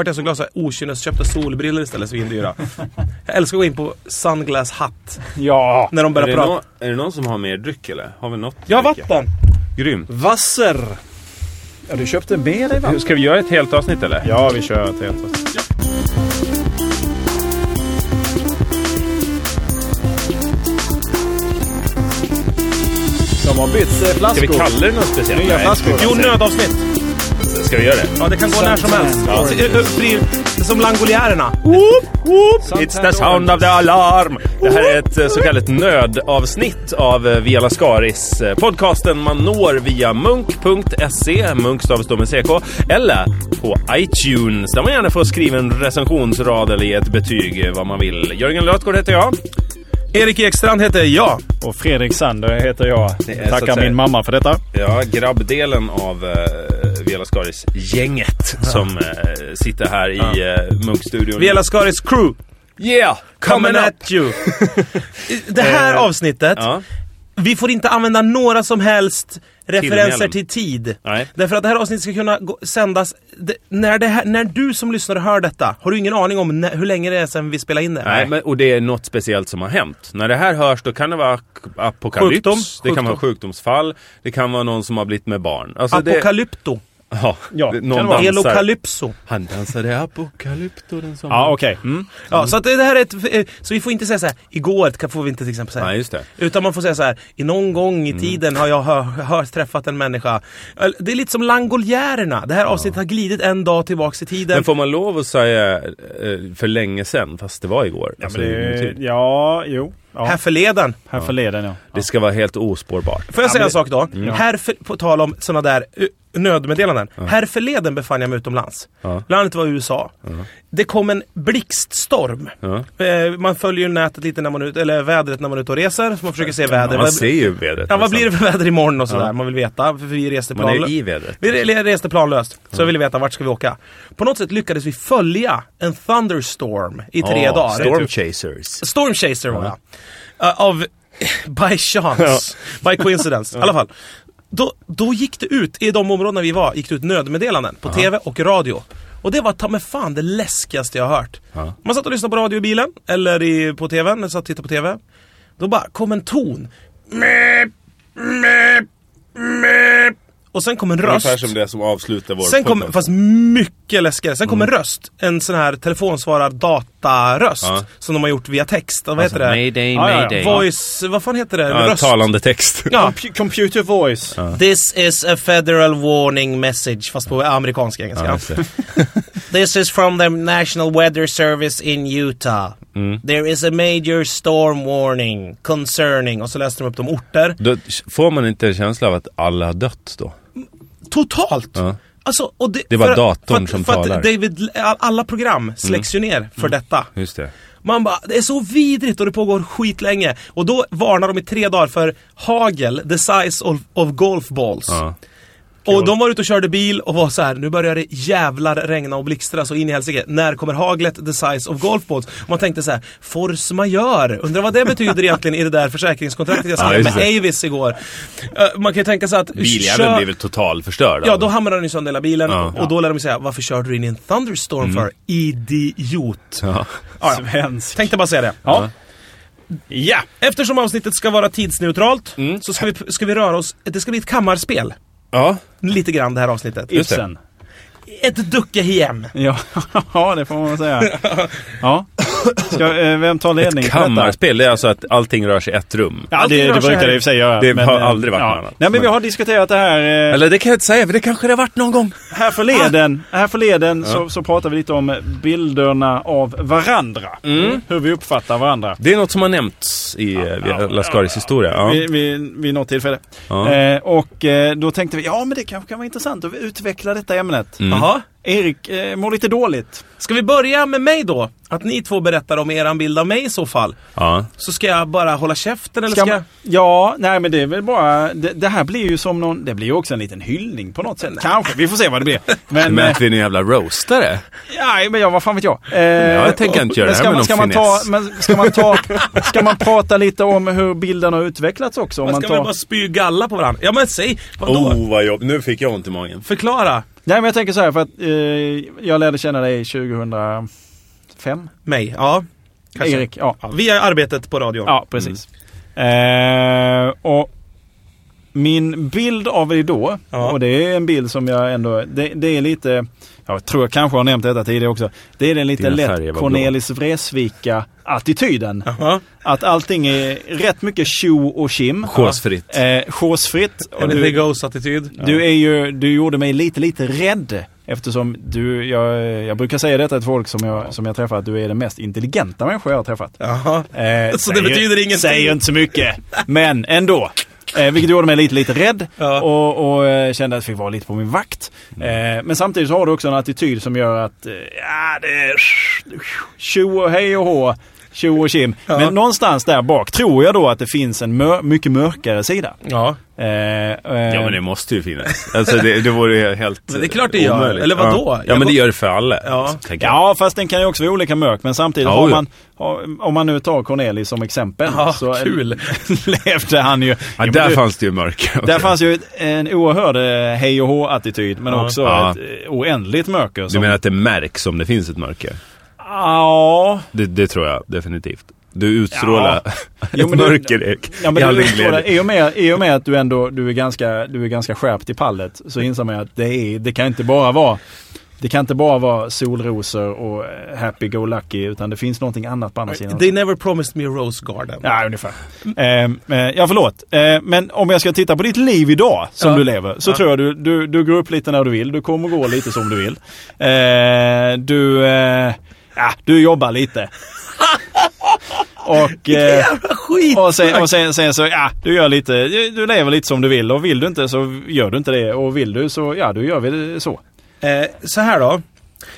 vart jag så glad så jag okynnesköpte solbrillor istället svindyra. Jag älskar att gå in på Sunglass Hut Ja! när de Är börjar det, prata. nå- är det någon som har mer dryck eller? Har vi något? Jag har vatten! Grymt. Vasser! ja du köpte med dig va? Ska vi göra ett helt avsnitt eller? Ja, vi kör ett helt De har bytt eh, Ska flaskor. vi kalla det något speciellt? Nya flaskor. Jo, nödavsnitt. Ska vi göra det? Ja, det kan gå när som helst. Ja. Är som Langoliärerna. It's the sound of the alarm! Det här är ett eh, så kallat nödavsnitt av eh, Via Lascaris. eh, Podcasten man når via munk.se, munk stavas då med CK, eller på iTunes där man gärna får skriva en recensionsrad eller ge ett betyg eh, vad man vill. Jörgen Lötgård heter jag. Erik Ekstrand heter jag. Och Fredrik Sander heter jag. Så Tackar säga- min mamma för detta. Ja, grabbdelen av uh, Via Lascaris-gänget som eh, sitter här i uh, Munkstudion. Via Lascaris crew. Yeah! Coming at you. Det här avsnittet, Ja. Vi får inte använda några som helst referenser till tid. Nej. Därför att det här avsnittet ska kunna gå, sändas... Det, när, det här, när du som lyssnare hör detta, har du ingen aning om när, hur länge det är sedan vi spelade in det? Nej, men, och det är något speciellt som har hänt. När det här hörs då kan det vara apokalyps, Sjukdom. det kan Sjukdom. vara sjukdomsfall, det kan vara någon som har blivit med barn. Alltså det, Apokalypto. Ja, Ja, det- någon det. Elokalypso. Han dansade apokalypto den som... Ja, okej. Mm. Ja, så att det här är ett, eh, Så vi får inte säga så här, igår kan- får vi inte till exempel säga. Nej, just det. Utan man får säga så här, i någon gång i tiden har jag hör, hör, träffat en människa. Det är lite som Langoljärerna. Det här avsnittet har glidit en dag tillbaks i tiden. Men får man lov att säga eh, för länge sedan, fast det var igår? Ja, Alltså, det, ja, jo. Ja. Här förleden. Här förleden ja. det ska vara helt ospårbart. Får jag säga men en sak då? Mm. Här för, på tal om sådana där nödmeddelanden. Här förleden befann jag mig utomlands. Ja. Landet var USA. Det kom en blixtstorm. Ja. Eh, man följer ju nätet lite när man ute, eller vädret när man är ute och reser. Så man försöker se vädret. Man ser ju vädret. Ja, vad blir det för väder imorgon och sådär? Ja. Man vill veta. För vi reste Man är i vädret. Vi re- reste planlöst. Så jag ville veta vart ska vi åka. På något sätt lyckades vi följa en thunderstorm i tre Ja, dagar. Storm Chasers. Storm Chaser var jag. Uh, av... By chance. By coincidence. I alla fall. Då, då gick det ut, i de områdena vi var, gick det ut nödmeddelanden på TV och radio. Och det var ta med fan det läskigaste jag har hört. Ja. Man satt och lyssnade på radio i bilen, eller i, på TVn, eller satt och tittade på TV. Då bara kom en ton. Mäp, mäp, mäp. Och sen kom en röst. Ungefär som det som avslutar vår Sen kom, fast mycket läskigare, sen kom en röst. En sån här telefonsvarar dataröst. Ja. Som de har gjort via text. Vad Alltså, heter det? Mayday, Ja, ja, ja. mayday. Voice, vad fan heter det? Ja, röst? talande text. Ja. Compu- Computer voice. This is a federal warning message, fast på amerikansk engelska. Ja. This is from the National Weather Service in Utah. Mm. There is a major storm warning concerning... Och så läste de upp de orter. Då får man inte en känsla av att alla har dött då? Totalt! Alltså, och det, Det var för- datorn för som för talar. Att David, alla program släcks ju ner för detta. Just det. Man bara, det är så vidrigt och det pågår skitlänge. Och då varnar de i tre dagar för hagel the size of, of golf balls. Ja. Och de var ute och körde bil och var så här: nu börjar det jävlar regna och blixtra så in i helsike. När kommer haglet the size of golf balls? Och man tänkte så här: force majeure. Undrar vad det betyder egentligen i det där försäkringskontraktet jag Ja, skrev just med. Avis igår. Eh, man kan ju tänka sig att... Biljäveln kör- blir väl total förstörd? Ja, då hamnar den i sönder hela bilen. Ja. Och då lär de säga, varför körde du in i en thunderstorm för? Idiot. Ja. Ja, ja. Svensk. Tänkte bara säga det. Ja. Ja, eftersom avsnittet ska vara tidsneutralt Mm. så ska vi, ska vi röra oss, det ska bli ett kammarspel. Ja. Lite grann det här avsnittet. Just det. Ibsen. Ett duckehem. Ja, ja, det får man säga. Ja. Ska, eh, vem tar ledning på detta? Kammarspel, det är alltså att allting rör sig i ett rum. Ja, Allting det, det brukar det i och för sig göra. Det har eh, aldrig varit något annat. Nej, men vi har diskuterat det här. eh, Eller det kan jag inte säga, för det kanske det har varit någon gång. Här förleden, här förleden så, så pratade vi lite om bilderna av varandra. Hur vi uppfattar varandra. Det är något som har nämnts i ja, Lascaris historia. Ja. Vid, vid, vid något tillfälle. Ja. Eh, och eh, då tänkte vi, ja men det kanske kan vara intressant att utveckla detta ämnet. Mm. Jaha. Erik eh, mår lite dåligt. Ska vi börja med mig då? Att ni två berättar om eran bild av mig i så fall. Ja. Så ska jag bara hålla käften eller Ska ska, man, ja, nej men det är väl bara, det, det här blir ju som någon, det blir ju också en liten hyllning på något sätt. Kanske, vi får se vad det blir. Men, Men eh, att vi är en jävla roastare. ja, men ja, vad fan vet jag. Eh, jag tänker inte göra det ska här med man, ska någon man ta, finess. men ska man ta, ska man prata lite om hur bilden har utvecklats också? Om Man man ska väl tar, bara spy galla på varandra? Ja men säg, vadå? Oh, vad jobb. Nu fick jag ont i magen. Förklara. Nej men jag tänker så här för att eh, jag lärde känna dig 2005. Mig, ja. Kanske. Erik, ja. Ja, via arbetet på radion. Ja, precis. Eh, och min bild av dig då, Ja. och det är en bild som jag ändå, det, det är lite, jag tror jag kanske har nämnt detta tidigare också. Det är den lite lätt. Cornelis Vreeswika-attityden. Jaha. Att allting är rätt mycket tjo och kim. Chosefritt. Eh, chosefritt. Och du, goes-attityd. du, är ju, du gjorde mig lite, lite rädd. Eftersom du, jag, jag brukar säga detta till folk som jag, som jag träffar, att du är den mest intelligenta människa jag har träffat. Eh, Så det betyder ingenting? Säger inte så mycket. Men ändå. Eh, vilket gjorde mig lite, lite rädd Ja. och, och eh, kände att jag fick vara lite på min vakt. Eh, men samtidigt så har du också en attityd som gör att eh, ja, det är tjo och hej och hå, tjo och kim. Ja. Men någonstans där bak tror jag då att det finns en mör mycket mörkare sida. Ja. Eh, eh, Ja men det måste ju finnas. Alltså det, det vore ju helt Men det är klart det gör. omöjligt. Eller vadå? Ja, ja men det gör det för alla. Ja. Ja, fast den kan ju också vara olika mörk. Men samtidigt Ja, har man, har, om man nu tar Cornelis som exempel. Ja, så kul. levde han ju... Ja, där men du- fanns det ju mörker. Där fanns ju en oerhörd eh, hej och hå-attityd, men Ja. också Ja. ett oändligt mörker. Du Som, menar att det märks om det finns ett mörker? Ja. Det, det tror jag definitivt. Du utstrålar Jo, ett mörker Erik. Ja, I men du, glädje. i, och med, I och med att du ändå du är ganska, du är ganska skärpt i pallet så inser man att det, är, det kan inte bara vara det kan inte bara vara solrosor och eh, happy-go-lucky utan det finns någonting annat på andra sidan. They never promised me a rose garden. Ja, ungefär. Eh, eh, ja, förlåt. Eh, men om jag ska titta på ditt liv idag som Ja. du lever så Ja. tror jag du, du, du går upp lite när du vill. Du kommer gå lite som du vill. Eh, du, eh, ja, du jobbar lite. Och, eh, skit! och, sen, och sen, sen så, ja, du gör lite, du lever lite som du vill och vill du inte så gör du inte det och vill du så, ja, då gör vi det så. Eh, så här då.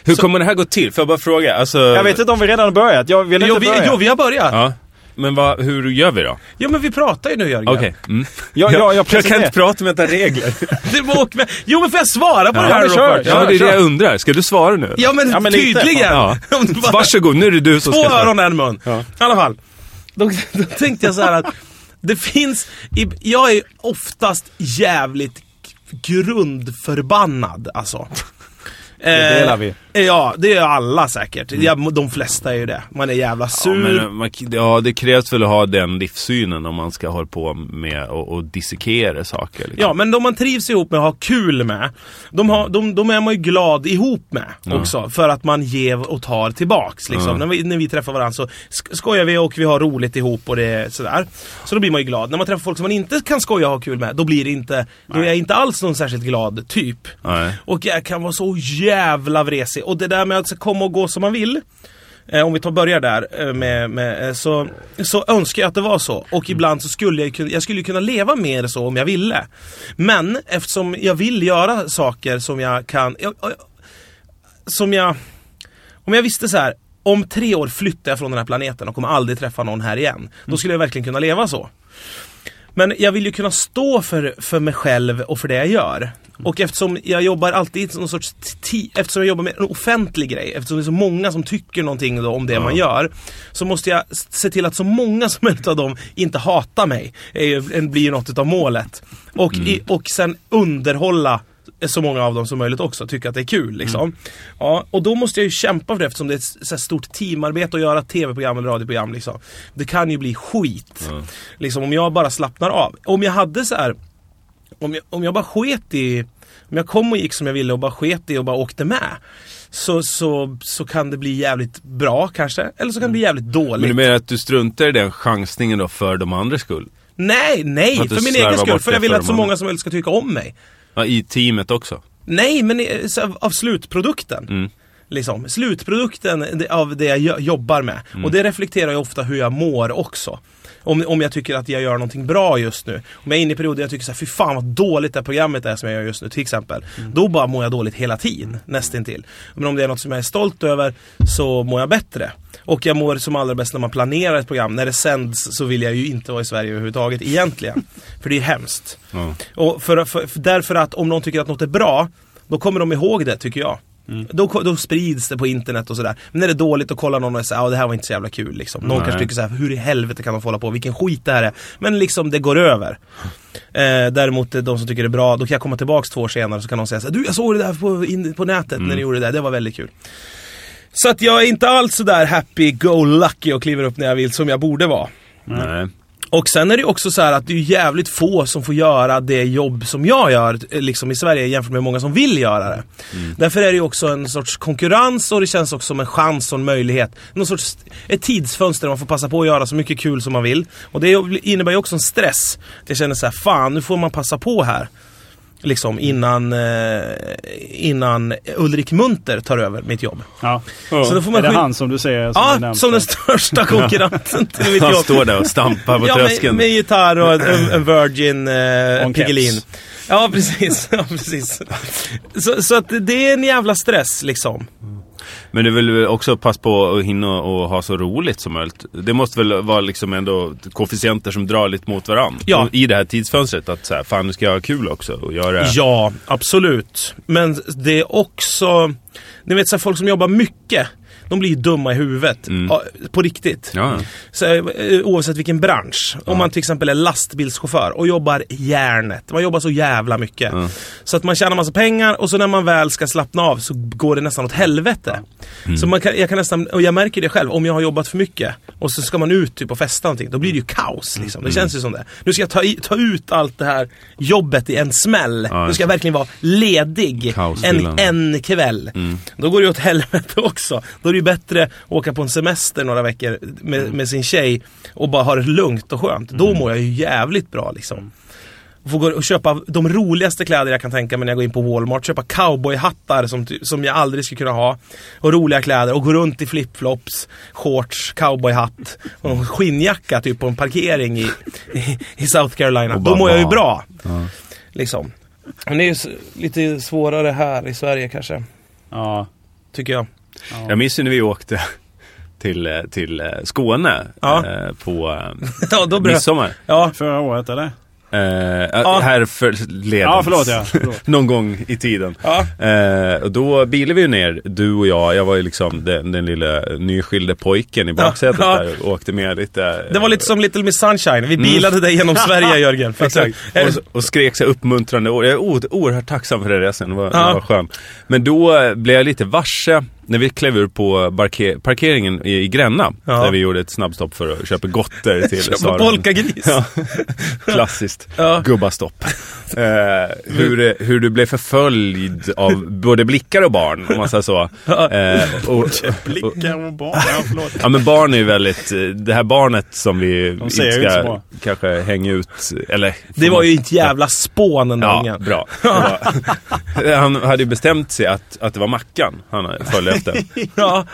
Hur kommer det här gå till? Får jag bara fråga? Alltså, Jag vet inte om vi redan har börjat. Jag vill Jo inte vi, börja. jo, vi har börjat. Ja. Men vad, hur gör vi då? Jo, men vi pratar ju nu Jörgen. Okej. Mm. Jag, jag, jag, Jag kan inte prata med utan regler. Du åka med. Jo, men får jag svara på Ja, det här då kör? Ja, det är det jag undrar. Ska du svara nu? Ja, men, Ja, men lite. tydligen. Ja. Om du bara- Varsågod, nu är det du som Två ska svara. öron, en mun. Ja. I alla fall. Då, då tänkte jag så här att det finns, i- jag är oftast jävligt grundförbannad alltså. Det delar vi. Eh, Ja, det är alla säkert. Ja, de flesta är ju det. Man är jävla Ja, sur. men, man, ja, det krävs väl att ha den livssynen om man ska hålla på med och, och dissekera saker. Liksom. Ja, men de man trivs ihop med och har kul med, de, har, de, de är man ju glad ihop med Ja. också. För att man ger och tar tillbaks. Liksom. Ja. När, vi, när vi träffar varandra så sk- skojar vi och vi har roligt ihop och det är sådär. Så då blir man ju glad. När man träffar folk som man inte kan skoja och ha kul med, då blir det inte, då är jag inte alls någon särskilt glad typ. Nej. Och jag kan vara så jävla vresig. Och det där med att komma och gå som man vill. Eh, om vi tar börjar där eh, med, med eh, så, så önskar jag att det var så. Och ibland så skulle jag jag skulle kunna leva mer så om jag ville. Men eftersom jag vill göra saker som jag kan, jag, jag, som jag, om jag visste så här. Om tre år flyttar jag från den här planeten och kommer aldrig träffa någon här igen. Då skulle jag verkligen kunna leva så. Men jag vill ju kunna stå för, för mig själv och för det jag gör. Och eftersom jag jobbar alltid någon sorts eftersom jag jobbar med en offentlig grej, eftersom det är så många som tycker någonting om det man gör. Så måste jag se till att så många som möjligt av dem inte hatar mig. En- blir ju något av målet. Och, i, och sen underhålla så många av dem som möjligt också, tycker att det är kul liksom. Ja, och då måste jag ju kämpa för det eftersom det är ett så stort teamarbete att göra tv-program eller radioprogram liksom. Det kan ju bli skit. Liksom om jag bara slappnar av. Om jag hade så här om jag, om jag bara sket i, om jag kom och gick som jag ville och bara sket i och bara åkte med. Så, så, så kan det bli jävligt bra kanske, eller så kan det bli jävligt Men dåligt. du menar att du struntar i den chansningen då för de andras skull? nej, nej, För för min egen skull. För jag vill att så många som möjligt ska tycka om mig. Ja, I teamet också? Nej, men i- så av, slutprodukten. Mm. Liksom. Slutprodukten av det jag jo- jobbar med. Mm. Och det reflekterar ju ofta hur jag mår också. Om, om jag tycker att jag gör någonting bra just nu. Om jag är inne i perioder jag tycker så här, fy fan vad dåligt det här programmet är som jag gör just nu till exempel. Mm. Då bara mår jag dåligt hela tiden, nästintill. Men om det är något som jag är stolt över så mår jag bättre. Och jag mår som allra bäst när man planerar ett program. När det sänds så vill jag ju inte vara i Sverige överhuvudtaget egentligen. För det är hemskt. Ja. Och för, för, för, därför att om någon tycker att något är bra, då kommer de ihåg det tycker jag. Då, då sprids det på internet och sådär. Men när det är dåligt och kollar någon och säger att det här var inte så jävla kul. Liksom. Någon Nej. kanske tycker så här, hur i helvete kan de få hålla på? Vilken skit det här är. Men liksom det går över. Eh, däremot de som tycker det är bra, då kan jag komma tillbaks två år senare så kan de säga så här, du jag såg det där på, in, på nätet när ni gjorde det där, det var väldigt kul. Så att jag är inte alls så där happy-go-lucky och kliver upp när jag vill som jag borde vara. Nej. Och sen är det också så här att det är jävligt få som får göra det jobb som jag gör eh, liksom i Sverige jämfört med många som vill göra det. Därför är det ju också en sorts konkurrens och det känns också som en chans och en möjlighet. Någon sorts, ett tidsfönster där man får passa på att göra så mycket kul som man vill. Och det innebär ju också en stress. Jag känner så här, fan nu får man passa på här. Liksom innan, eh, innan Ulrik Munter tar över mitt jobb. Ja. Så då får man är det han som du säger som Ja, som den största konkurrenten till mitt Han jobb. står där och stampar på Ja, med, tröskeln. med gitarr och en, en Virgin eh, Piggelin. Ja, precis. Ja, precis. Så, så att det är en jävla stress liksom. Men du vill också passa på att hinna och ha så roligt som möjligt. Det måste väl vara liksom ändå koefficienter som drar lite mot varandra. Ja. I det här tidsfönstret. Att så här, fan nu ska jag ha kul också och göra... Ja, absolut. Men det är också, ni vet så här, folk som jobbar mycket. De blir ju dumma i huvudet. Ja, På riktigt. Ja. Så, eh, oavsett vilken bransch. Om man till exempel är lastbilschaufför och jobbar järnet. Man jobbar så jävla mycket. Så att man tjänar massa pengar och så när man väl ska slappna av så går det nästan åt helvete. Så man kan, jag kan nästan, och jag märker det själv, om jag har jobbat för mycket och så ska man ut typ och festa någonting, då blir det ju kaos. Liksom. Det känns ju som det. Nu ska jag ta, i, ta ut allt det här jobbet i en smäll. Ja, nu ska jag verkligen vara ledig en, en kväll. Då går det åt helvete också. Då är det ju bättre att åka på en semester några veckor med, med sin tjej och bara ha det lugnt och skönt. Då mår jag ju jävligt bra liksom. Få gå och köpa de roligaste kläder jag kan tänka mig när jag går in på Walmart. Köpa cowboyhattar som, som jag aldrig skulle kunna ha. Och roliga kläder och gå runt i flipflops, shorts, cowboyhatt och en skinnjacka typ på en parkering i, i, i South Carolina. Då mår jag ju bra. Liksom. Men det är ju lite svårare här i Sverige kanske. Ja. Tycker jag. Jag minns ju när vi åkte till, eh, till eh, Skåne Ja. eh, på eh, Ja, då midsommar. Ja, Förra året eller? Eh, Ja. Här förleden. Ja, förlåt ja. Förlåt. Någon gång i tiden. Ja. Eh, och då bilade vi ju ner, du och jag. Jag var ju liksom den, den lilla nyskilde pojken i baksätet Ja. där och åkte med lite. det var lite som Little Miss Sunshine. Vi bilade dig genom Sverige Jörgen. För Exakt. Och, och skrek så uppmuntrande ord. Jag är oerhört tacksam för den resan. Det var, Ja. det var skönt. Men då eh, blev jag lite varse när vi klev ur på parker- parkeringen i, i Gränna. Ja. Där vi gjorde ett snabbstopp för att köpa gotter till Köpa Sara. polkagris. Ja. Klassiskt. Ja. Gubbastopp. Eh, hur, hur du blev förföljd av både blickar och barn, om man säger så. Eh, och, Blickar och barn. Ja, förlåt. Ja men barn är ju väldigt, eh, det här barnet som vi inte ska kanske hänga ut, eller... Det var ju ett jävla spån den där Ja, ungen. bra. Var, han hade ju bestämt sig att, att det var Mackan han följde efter. Ja.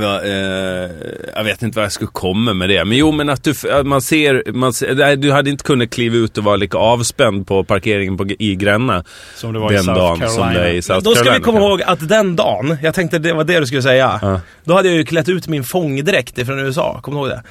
Ja, eh, jag vet inte vad jag skulle komma med det. Men jo, men att, du, att man ser... Man ser nej, du hade inte kunnat kliva ut och vara lika avspänd på parkeringen på, i Gränna. Som det var i den South dagen som Carolina. det är i South Då ska vi Carolina, komma kanske. ihåg att den dagen, jag tänkte det var det du skulle säga. Ja. Då hade jag ju klätt ut min fångdräkt från USA. Kommer du ihåg det?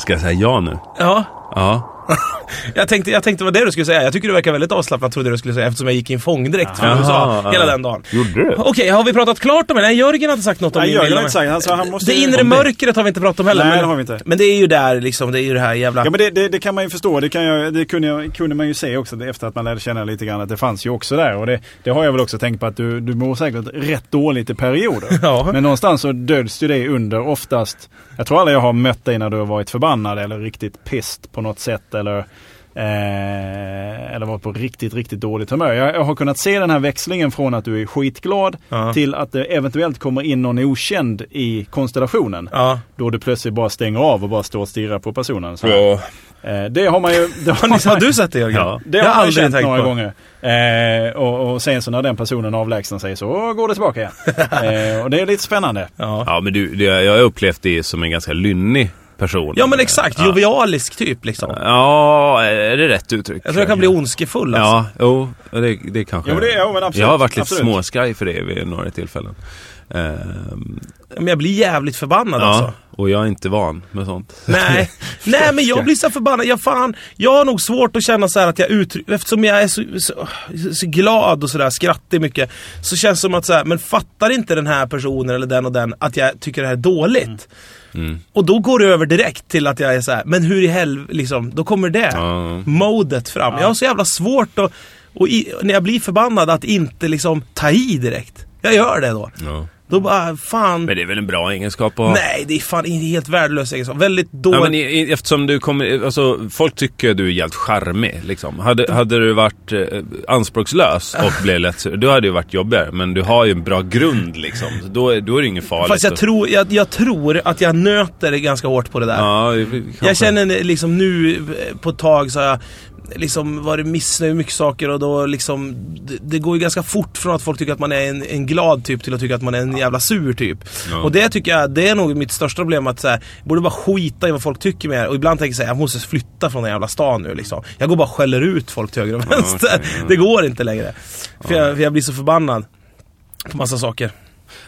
Ska jag säga ja nu? Ja. Ja. Jag tänkte, jag tänkte var det du skulle säga. Jag tycker du verkar väldigt avslappnad trodde du skulle säga eftersom jag gick i en fångdräkt från USA hela den dagen. Gjorde du? Okej, har vi pratat klart om det? Nej, Jörgen har inte sagt något om Nej, Jörgen har inte sagt. Alltså, han måste Det inre mörkret har vi inte pratat om heller. Nej, men, det har vi inte. men det är ju där liksom, det är ju det här jävla... Ja men det, det, det kan man ju förstå. Det, kan jag, det kunde, jag, kunde man ju se också efter att man lärde känna lite grann att det fanns ju också där. Och det, det har jag väl också tänkt på att du, du mår säkert rätt dåligt i perioder. Ja. Men någonstans så döljs ju det under oftast. Jag tror aldrig jag har mött dig när du har varit förbannad eller riktigt pist på något sätt. Eller, eh, eller varit på riktigt, riktigt dåligt humör. Jag, jag har kunnat se den här växlingen från att du är skitglad Ja. till att det eventuellt kommer in någon okänd i konstellationen. Ja. Då du plötsligt bara stänger av och bara står och stirrar på personen. Så, eh, det har man ju... Det har, ni, har du sett det Jörgen? Ja. det jag har har man ju aldrig känt tänkt några på. gånger. Eh, och, och sen så när den personen avlägsnar sig så går det tillbaka igen. eh, och det är lite spännande. Ja. Ja, men du, det, jag har upplevt det som en ganska lynnig person. ja men exakt, Ja. jovialisk typ liksom. Ja, är det rätt uttryck? Jag tror jag kan bli ondskefull alltså. Ja, jo, det, det kanske... Jo, det- ja, men absolut. jag har varit lite Absolut. småskraj för det vid några tillfällen. Ehm, Men jag blir jävligt förbannad ja, alltså. och jag är inte van med sånt. Nej, nej men jag blir så förbannad. Jag, fan, jag har nog svårt att känna så här att jag uttrycker, eftersom jag är så, så, så glad och sådär, skrattar mycket. Så känns det som att så här, men fattar inte den här personen eller den och den att jag tycker det här är dåligt. Mm. Och då går det över direkt till att jag är så här, men hur i helvete, liksom, då kommer det Ja. modet fram. Jag har så jävla svårt att, och i, när jag blir förbannad att inte liksom ta i direkt. Jag gör det då. Ja. Då bara, fan. Men det är väl en bra egenskap att? Nej, det är fan är helt värdelös egenskap. Väldigt dåligt. Ja, men i, i, eftersom du kommer, alltså folk tycker du är jävligt charmig liksom. Hade, hade du varit eh, anspråkslös och blev lätt då hade det varit jobbigare. Men du har ju en bra grund liksom. Så då, är- då är det inget farligt. Fast jag att- tror, jag, jag tror att jag nöter ganska hårt på det där. Ja, kanske. jag känner liksom nu eh, på ett tag så har jag liksom varit missnöjd med mycket saker och då liksom det, det går ju ganska fort från att folk tycker att man är en, en glad typ till att tycka att man är en jävla sur typ. Ja. Och det tycker jag, det är nog mitt största problem att så här, jag borde bara skita i vad folk tycker mer. Och ibland tänker jag såhär, jag måste flytta från den jävla stan nu liksom. Jag går bara och skäller ut folk till höger och vänster. okej, ja. Det går inte längre. För, jag, för jag blir så förbannad. På massa saker.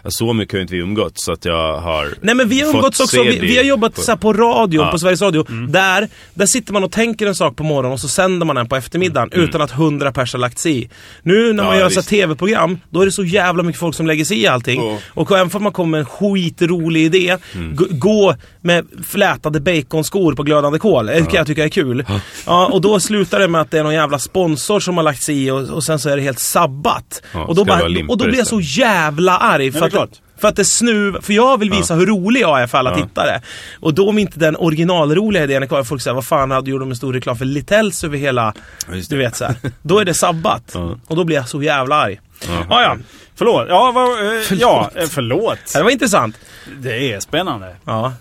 Så mycket har inte vi umgåtts så att jag har Nej men vi har umgåtts också, vi, vi har jobbat på- så på radio, Ja. på Sveriges Radio. Där, där sitter man och tänker en sak på morgonen och så sänder man den på eftermiddagen utan att hundra pers har lagt sig i. Nu när man Ja, gör så visst. tv-program, då är det så jävla mycket folk som lägger sig i allting. Ja. Och även om man kommer med en skitrolig idé, gå, gå med flätade baconskor på glödande kol. Det kan jag tycka är kul. Ja, och då slutar det med att det är någon jävla sponsor som har lagt sig i och, och sen så är det helt sabbat. Ja, och, då bara, och då blir jag så istället. jävla arg. För att, för att det snuv, för jag vill visa hur rolig jag är för alla Ja. tittare. Och då om inte den originalroliga idén är kvar, folk säger vad fan hade gjort de en stor reklam för Littells över hela, Ja, du vet så här. Då är det sabbat. Ja. Och då blir jag så jävla arg. Ja. Ja, ja. Förlåt. Ja, vad, eh, ja eh, förlåt. Det var intressant. Det är spännande. Ja.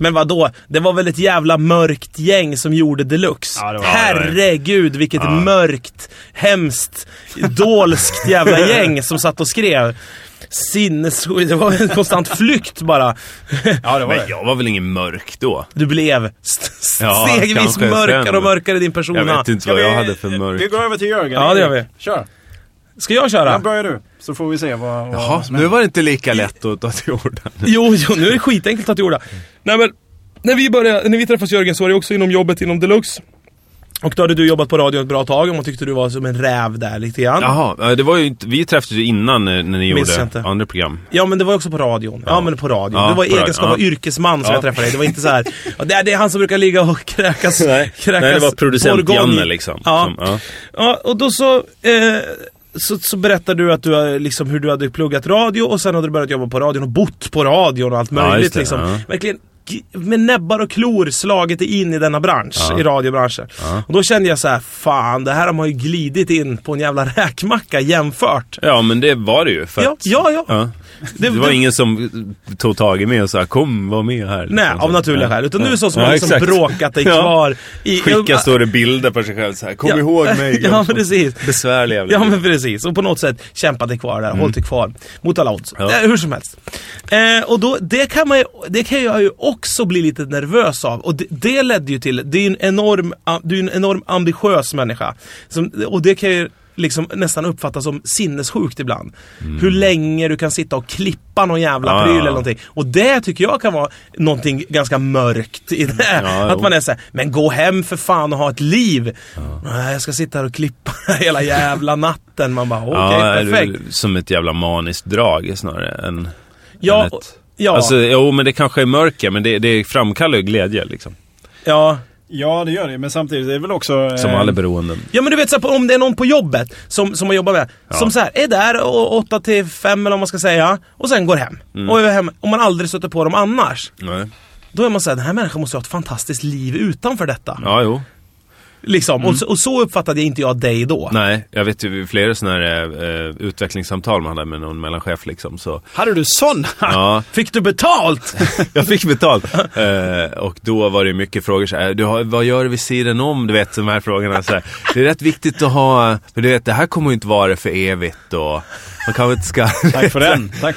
Men vad då? Det var väl ett jävla mörkt gäng som gjorde deluxe. Ja, var- Herregud vilket Ja. mörkt, hemskt, dolskt jävla gäng som satt och skrev. Sinnessjukt, det var en konstant flykt bara. Ja, det var Men det. jag var väl ingen mörk då? Du blev Ja, stegvis mörkare sen. och mörkare i din persona. Jag vet inte vad jag hade för mörk... Vi går över till Jörgen. Ja, det gör vi. Kör. Ska jag köra? Ja, börjar du. Så får vi se vad, vad Jaha, nu var det inte lika lätt att ta till orda. Jo, jo, nu är det skitenkelt att ta till orda. Nej men, när vi, började, när vi träffades Jörgen så var det också inom jobbet inom Deluxe. Och då hade du jobbat på radio ett bra tag och man tyckte du var som en räv där lite grann. Jaha, det var ju inte, vi träffades ju innan eh, när ni Minns gjorde inte. andra program. Ja men det var också på radion. Ja, men på radion. Ja, det var i på radio. egenskap av Ja. yrkesman som Ja. jag träffade dig. Det var inte så här. "Ja, det, är, det är han som brukar ligga och kräkas. Nej, kräkas Nej det var producent bourgogne." Janne liksom. Ja. Som, ja. Ja, och då så, eh, så, så berättade du att du liksom, hur du hade pluggat radio och sen hade du börjat jobba på radion och bott på radion och allt Ja, möjligt. just det, liksom. ja. Verkligen med näbbar och klor slagit in i denna bransch, Ja. i radiobranschen. Ja. Och då kände jag så här, fan det här har man ju glidit in på en jävla räkmacka jämfört. ja, men det var det ju. För Ja, att, ja, ja. ja. Det, var ingen som tog tag i mig och sa kom, var med här. Nej, Liksom, av så. naturliga skäl. Utan du är Ja. så som har liksom exakt. bråkat dig kvar i... Skicka större bilder på sig själv så här. Kom ihåg mig. Ja, men precis. Besvärlig jävla Ja men precis, och på något sätt kämpat dig kvar där, hållit dig kvar. Mot alla odds. Mm. Eh, hur som helst. Eh, och då, det kan, man ju, det kan jag ju också bli lite nervös av. Och det, det ledde ju till, det är en enorm, du är en enorm ambitiös människa. Som, och det kan ju liksom nästan uppfattas som sinnessjukt ibland. Hur länge du kan sitta och klippa någon jävla Mm. Ja, pryl ja, ja. eller någonting. Och det tycker jag kan vara någonting ganska mörkt i det. Ja, att man är såhär, men gå hem för fan och ha ett liv. Nej, jag ska sitta här och klippa hela jävla natten. Man bara, okej, ja, är perfekt. som ett jävla maniskt drag snarare än, Ja, än ett... ja, Alltså, jo, men det kanske är mörker, men det, det framkallar ju glädje liksom. ja. Ja, det gör det. Men samtidigt är det väl också... Som eh, alla beroenden. Ja men du vet så här, om det är någon på jobbet som, som man jobbar med, som så här, är där och 8 till 5 eller vad man ska säga, och sen går hem. Mm. Och är hem. Om man aldrig stöter på dem annars, Nej. då är man såhär, den här människan måste ha ett fantastiskt liv utanför detta. Ja, jo. Liksom. Och, så- och så uppfattade inte jag dig då. Nej, jag vet ju flera sådana här eh, utvecklingssamtal man hade med någon mellanchef liksom. Så, Hade du sådana? ja, Fick du betalt? jag fick betalt. Eh, och då var det mycket frågor så här, du har, vad gör du vid sidan om? Du vet de här frågorna. Så här. Det är rätt viktigt att ha, för du vet det här kommer ju inte vara för evigt och man kanske inte ska... Tack för den. Tack,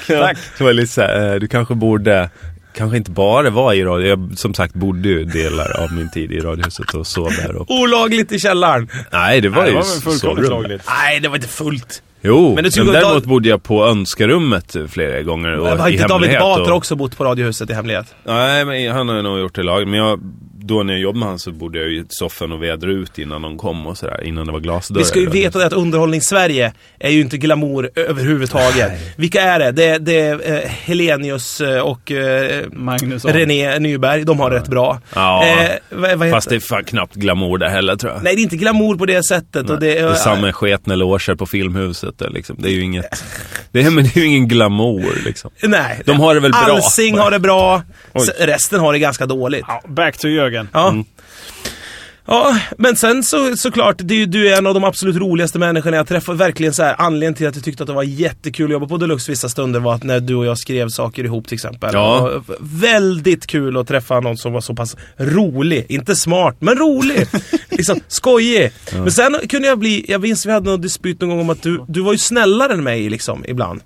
det var lite så här, eh, du kanske borde kanske inte bara var i radio. Jag som sagt bodde ju delar av min tid i Radiohuset och sov där. Och... Olagligt i källaren. Nej, det var Nej, ju det var väl fullkomligt sovrum. lagligt. Nej, det var inte fullt. Jo, Men men, däremot bodde jag på önskarummet flera gånger. Och Har i inte David Batra och... också bott på Radiohuset i hemlighet? Nej, men han har nog gjort det lag. Men jag, då när jag jobbade med han så bodde jag ju i soffan och vädrade ut innan de kom och sådär. Innan det var glasdörrar. Vi ska ju veta det att Underhållning-Sverige är ju inte glamour överhuvudtaget. Vilka är det? Det är, det är eh, Helenius eh, och eh, Magnus René Nyberg. De har rätt bra. Ja, Eh, vad, vad heter? Fast det är fan knappt glamour där heller tror jag. Nej, det är inte glamour på det sättet. Och det, Det är samma sketna loger på Filmhuset liksom. Det är ju inget... Det är, men det är ju ingen glamour liksom. Nej. De har det väl bra. Alsing har det bra. Resten har det ganska dåligt. Ja, back to Jörgen. Ja. Ja, men sen så såklart, det är ju, du är en av de absolut roligaste människorna jag träffat. Verkligen så här, anledningen till att jag tyckte att det var jättekul att jobba på Deluxe vissa stunder var att när du och jag skrev saker ihop till exempel. Ja. Väldigt kul att träffa någon som var så pass rolig. Inte smart, men rolig. liksom skojig. Men sen kunde jag bli, jag minns vi hade någon dispyt någon gång om att du, du var ju snällare än mig liksom, ibland.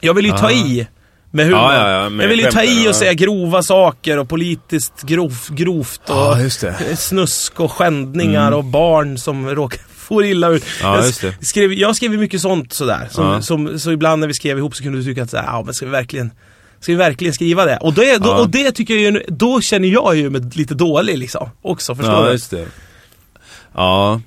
Jag ville ju ta Ah. i. Med humor. Ja, ja, ja, med jag ville ju ta i och säga grova saker och politiskt grov, grovt och Ja, snusk och skändningar och barn som råkar få illa ut. Ja, jag. Skrev, jag skrev mycket sånt sådär. Som, Ja. som, så ibland när vi skrev ihop så kunde du tycka att såhär, ja men ska vi verkligen Ska vi verkligen skriva det? Och, det, då, Ja. och det tycker jag ju, då känner jag ju mig lite dålig liksom. Också, förstår Ja, du? Ja.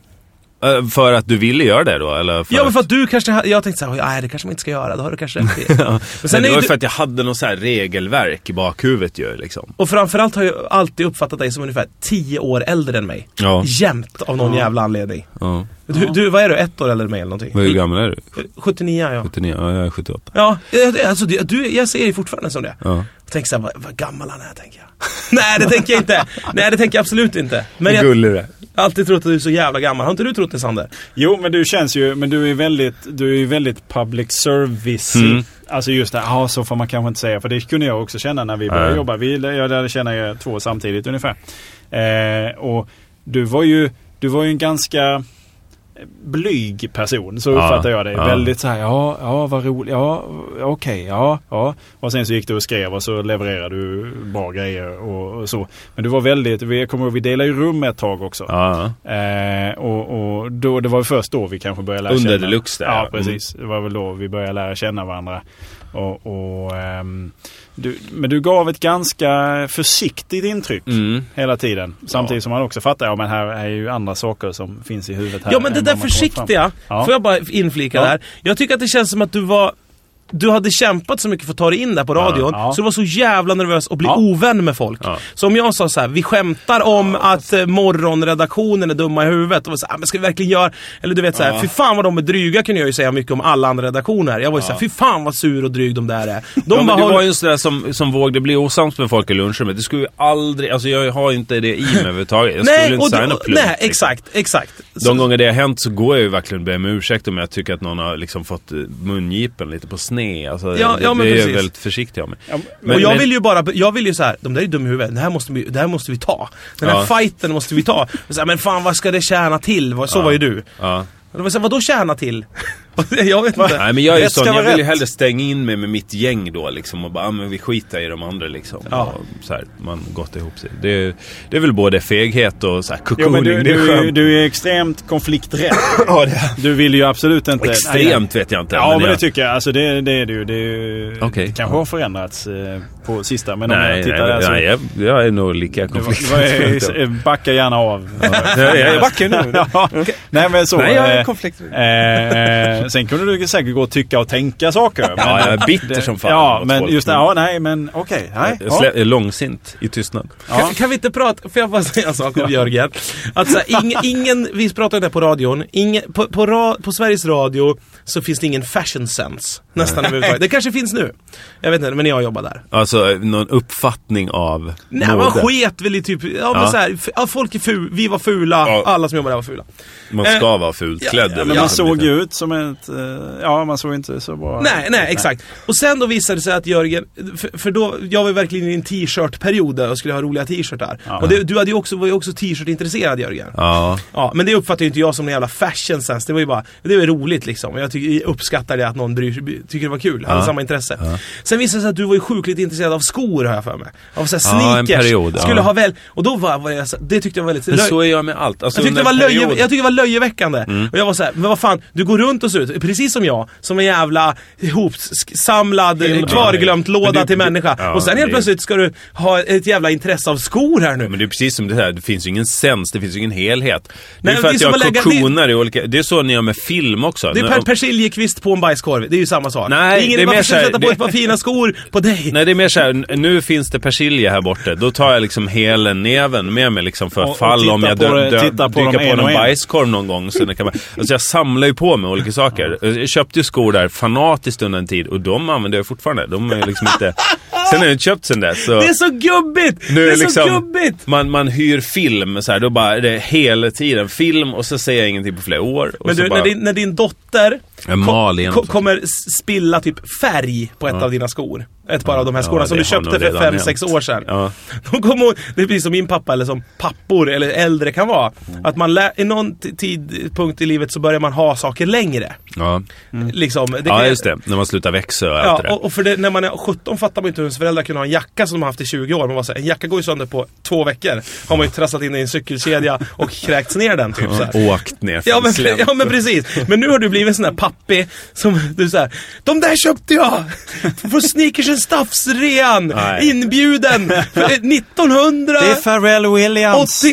Eh, För att du ville göra det då, eller? För Ja men för att du kanske, jag tänkte såhär, nej det kanske man inte ska göra, det har du kanske rätt i. Men Men sen det är var du, för att jag hade något så här regelverk i bakhuvudet ju liksom. och framförallt har jag alltid uppfattat dig som ungefär 10 år äldre än mig. Ja. Jämt av någon jävla anledning. ja. Du, du, vad är du? Ett år äldre än mig eller någonting? Hur gammal är du? 79 ja. 79? Ja, jag är 78. Ja, alltså du, du, jag ser dig fortfarande som det. Ja. Tänker såhär, vad, vad gammal han är tänker jag. Nej det tänker jag inte. Nej det tänker jag absolut inte. Men jag Gullig det. Alltid trott att du är så jävla gammal. Har inte du trott det Sander? Jo, men du känns ju, men du är väldigt, du är ju väldigt public service. Mm. Alltså just det, ja så får man kanske inte säga. För det kunde jag också känna när vi började Nej. jobba. Vi, jag lärde känna två samtidigt ungefär. Eh, och du var ju, du var ju en ganska blyg person. Så Ja, uppfattar jag dig. ja. Väldigt så här, ja, ja vad roligt, ja, okej, ja, ja. Och sen så gick du och skrev och så levererade du bra grejer och, och så. Men du var väldigt, vi kommer ihåg, vi delade ju rum ett tag också. Ja. Eh, och och då, det var först då vi kanske började lära Under känna. Deluxe där, Ja, ja. Mm. precis. Det var väl då vi började lära känna varandra. Och, och, ehm, du, men du gav ett ganska försiktigt intryck Mm. hela tiden. Samtidigt som man också fattar, ja men här är ju andra saker som finns i huvudet här. Ja men det där försiktiga, Ja. får jag bara inflika Ja. där. Jag tycker att det känns som att du var du hade kämpat så mycket för att ta dig in där på radion, Ja. så du var så jävla nervös att bli Ja. ovän med folk. Ja. Så om jag sa så här: vi skämtar om att eh, morgonredaktionen är dumma i huvudet. Och så här, "Ah, men ska vi verkligen göra... Eller du vet såhär, Ja. fy fan vad de är dryga kan jag ju säga mycket om alla andra redaktioner. Jag var ju såhär, fy fan vad sur och dryg de där är. De ja, bara du var ju en sån där som, som vågade bli osams med folk i lunchrummet. Det skulle ju aldrig, alltså jag har ju inte det i mig överhuvudtaget. Jag skulle inte något plumpt. Nej, liksom. exakt, exakt. Så- De gånger det har hänt så går jag ju verkligen och ber om ursäkt om jag tycker att någon har liksom fått eh, mungipen lite på sned. Alltså, Ja, ja, men det är jag väldigt försiktig av mig. Ja, Men- och jag men- vill ju bara, jag vill ju så här, de där är dumma i huvudet, det här måste vi, det här måste vi ta. Den här Ja. fighten måste vi ta. Så här, men fan vad ska det tjäna till? Så Ja. var ju du. Ja. Och det var så här, vadå tjäna till? jag vet inte. Nej men jag är Rätt sån, jag vill ju hellre stänga in mig med mitt gäng då liksom och bara, ah, men vi skiter i de andra liksom. Ja. Och så här, man gott ihop sig. Det, är- det är väl både feghet och så här Jo, men du, du, du är extremt konflikträdd. Ja, det Du vill ju absolut inte... Extremt vet jag inte. Ja, men, jag, det tycker jag. Alltså det, det är ju. Det, är Okej. det kanske har förändrats eh, på sista. Men om Nej, jag tittar nej, där så... nej jag, jag är nog lika konflikträdd. eh, backa gärna av. jag, backar nu. Nej men så. Nej, jag är eh, konflikträdd. Eh, sen kunde du säkert gå och tycka och tänka saker. Men, Ja, jag är bitter som fan Ja, men folk. just det. Ja, nej men okej. nej. Jag Ja. långsint i tystnad. Ja. Kan, kan vi inte prata, får jag bara säga en sak om Jörgen? Att så här, ing, ingen, vi pratade om det på radion, ingen, på, på, ra, på Sveriges Radio så finns det ingen fashion sense. Nästan överhuvudtaget. Det kanske finns nu. Jag vet inte, men jag jobbar där. Alltså någon uppfattning av Nej, man mode. sket väl i typ, ja, men Ja. så här, folk är ful, vi var fula, Ja. alla som jobbar där var fula. Man Eh, ska vara fult klädd. ja, Men man liksom såg ju ut som en inte, ja man såg inte så bra Nej, nej, exakt. Och sen då visade det sig att Jörgen, för, för då, jag var verkligen i en t-shirt-period där och skulle ha roliga t-shirtar. Ja. Och det, du hade ju också, var ju också t-shirt-intresserad Jörgen. Ja. Ja, men det uppfattar ju inte jag som en jävla fashion sense. Det var ju bara, det var roligt liksom. Och Jag, uppskattar det att någon bryr tycker det var kul. Hade Ja. samma intresse. Sen visade det sig att du var ju sjukligt intresserad av skor har jag för mig. Av så här Ja, en sneakers. period, ja. Skulle ha väl, och då var, var jag, så- det tyckte jag var väldigt... Men så är jag med allt. Alltså, Jag tyckte, det var löje, jag tyckte det var löjeväckande. Mm. Och jag var så här, men vad fan, du går runt och ser ut, precis som jag, som en jävla ihopsamlad, kvarglömt låda det- till människa. ja, och sen helt det- plötsligt ska du ha ett jävla intresse av skor här nu. Men det är precis som det här, det finns ju ingen sens, det finns ju ingen helhet. Det Nej, är för det är att jag att lägga- koktioner i olika... Det är så ni gör med film också. det är per persiljekvist på en bajskorv, det är ju samma sak. Nej, Ingen, det är mer varför ska så du här- sätta på det- ett par fina skor på dig? Nej det är mer såhär, nu finns det persilja här borta. Då tar jag liksom hela näven med mig liksom för Och- och fall titta om jag på dö, det- dö, på dyker på en någon och en. bajskorv någon gång. Så det kan man, alltså jag samlar ju på mig olika saker. Jag köpte ju skor där fanatiskt under en tid och de använder jag fortfarande. De är liksom inte... Sen har jag inte köpt sen dess. Så Det är så gubbigt! nu det är är så liksom, gubbigt! man, man hyr film så här, då bara är det hela tiden film och så säger jag ingenting på flera år. Men du, bara, när, din, när din dotter Jag mal igen ko- också. kommer spilla typ färg på ett av dina skor. Ett par av de här Ja, skorna som det du köpte för fem hänt. sex år sedan. Ja. Kommer hon, det är precis som min pappa eller som pappor eller äldre kan vara. Att man lär, i någon tidpunkt i livet så börjar man ha saker längre. Ja. Liksom, det ja, just det. När man slutar växa och allt Ja, det där. och, för det, när man är 17 fattar man inte hur ens föräldrar kunde ha en jacka som de har haft i 20 år. Man bara så här, en jacka går ju sönder på två veckor. Har man ju trasslat in i en cykelkedja och kräkts ner den typ så här. Åkt ner Ja men, ja men precis. Men nu har du blivit en sån där pappi som du säger De där köpte jag! På Sneakers Stuffs-rean! Nej. Inbjuden! För 1987! Det är Pharrell Williams.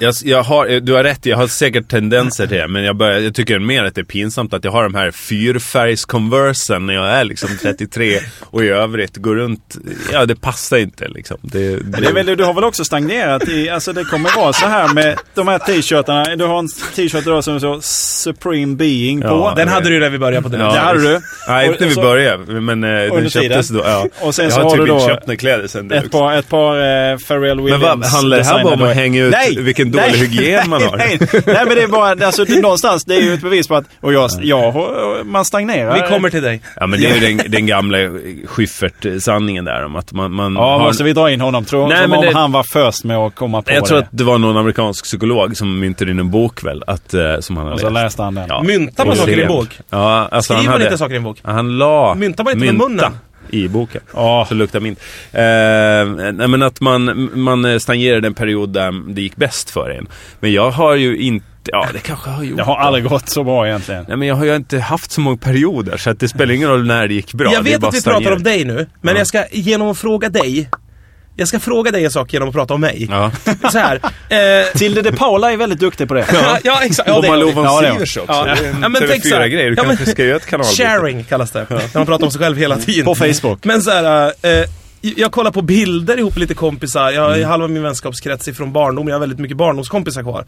Jag, jag har, du har rätt, jag har säkert tendenser till det. Men jag, börjar, jag tycker mer att det är pinsamt att jag har de här fyrfärgs-conversen när jag är liksom 33 och i övrigt går runt. Ja, det passar inte liksom. Det, Men Det är väl, du har väl också stagnerat i, alltså det kommer vara så här med de här t-shirtarna. Du har en t-shirt idag som står Supreme Being på. Ja, Den hade du när vi började på den. Ja, det hade du. Nej, inte när vi började, men eh, den köptes tiden. då. Ja. Och sen jag så har har typ du inte då köpt några kläder sen det Ett par, ett par eh, Pharrell Men Williams vad, handlar det här bara om att hänga ut Nej! vilken dålig Nej! hygien man har? Nej, nej, nej men det är bara, alltså det, någonstans, det är ju ett bevis på att, och jag, jag man stagnerar. Vi kommer till dig. Ja, men det är ju den, den gamla Schyffert-sanningen där om att man, man Ja, har... måste vi dra in honom? Tror, Nej, som men om det- han var först med att komma på Jag det. tror att det var någon amerikansk psykolog som myntade in en bok väl, att, eh, som han hade Och så läst. läste han den. Ja. Myntar man saker i en bok? Ja, alltså Skriver han man hade... inte saker i en bok? Han la Myntar man inte med mynta munnen? i boken. Ja. Så luktar mint. Eh, nej men att man, man stagnerade en period där det gick bäst för en. Men jag har ju inte, ja det kanske jag har gjort. Det har aldrig gått så bra egentligen. Nej men jag har ju inte haft så många perioder så att det spelar ingen roll när det gick bra. jag vet att vi pratar om dig nu, men Ja. jag ska genom att fråga dig jag ska fråga dig en sak genom att prata om mig. Ja. Så här. Eh, Tilde de Paula är väldigt duktig på det. ja, ja, exakt. Ja, och Malou von Ja. Sivers också. Ja. Det är en Ja, men tänk. TV4-grej. Du Ja, men- kanske ska göra ett kanalbyte. Sharing kallas det. När man pratar om sig själv hela tiden. På Facebook. Men så här, eh, jag kollar på bilder ihop med lite kompisar. Jag Mm. halva min vänskapskrets ifrån barndom. Jag har väldigt mycket barndomskompisar kvar.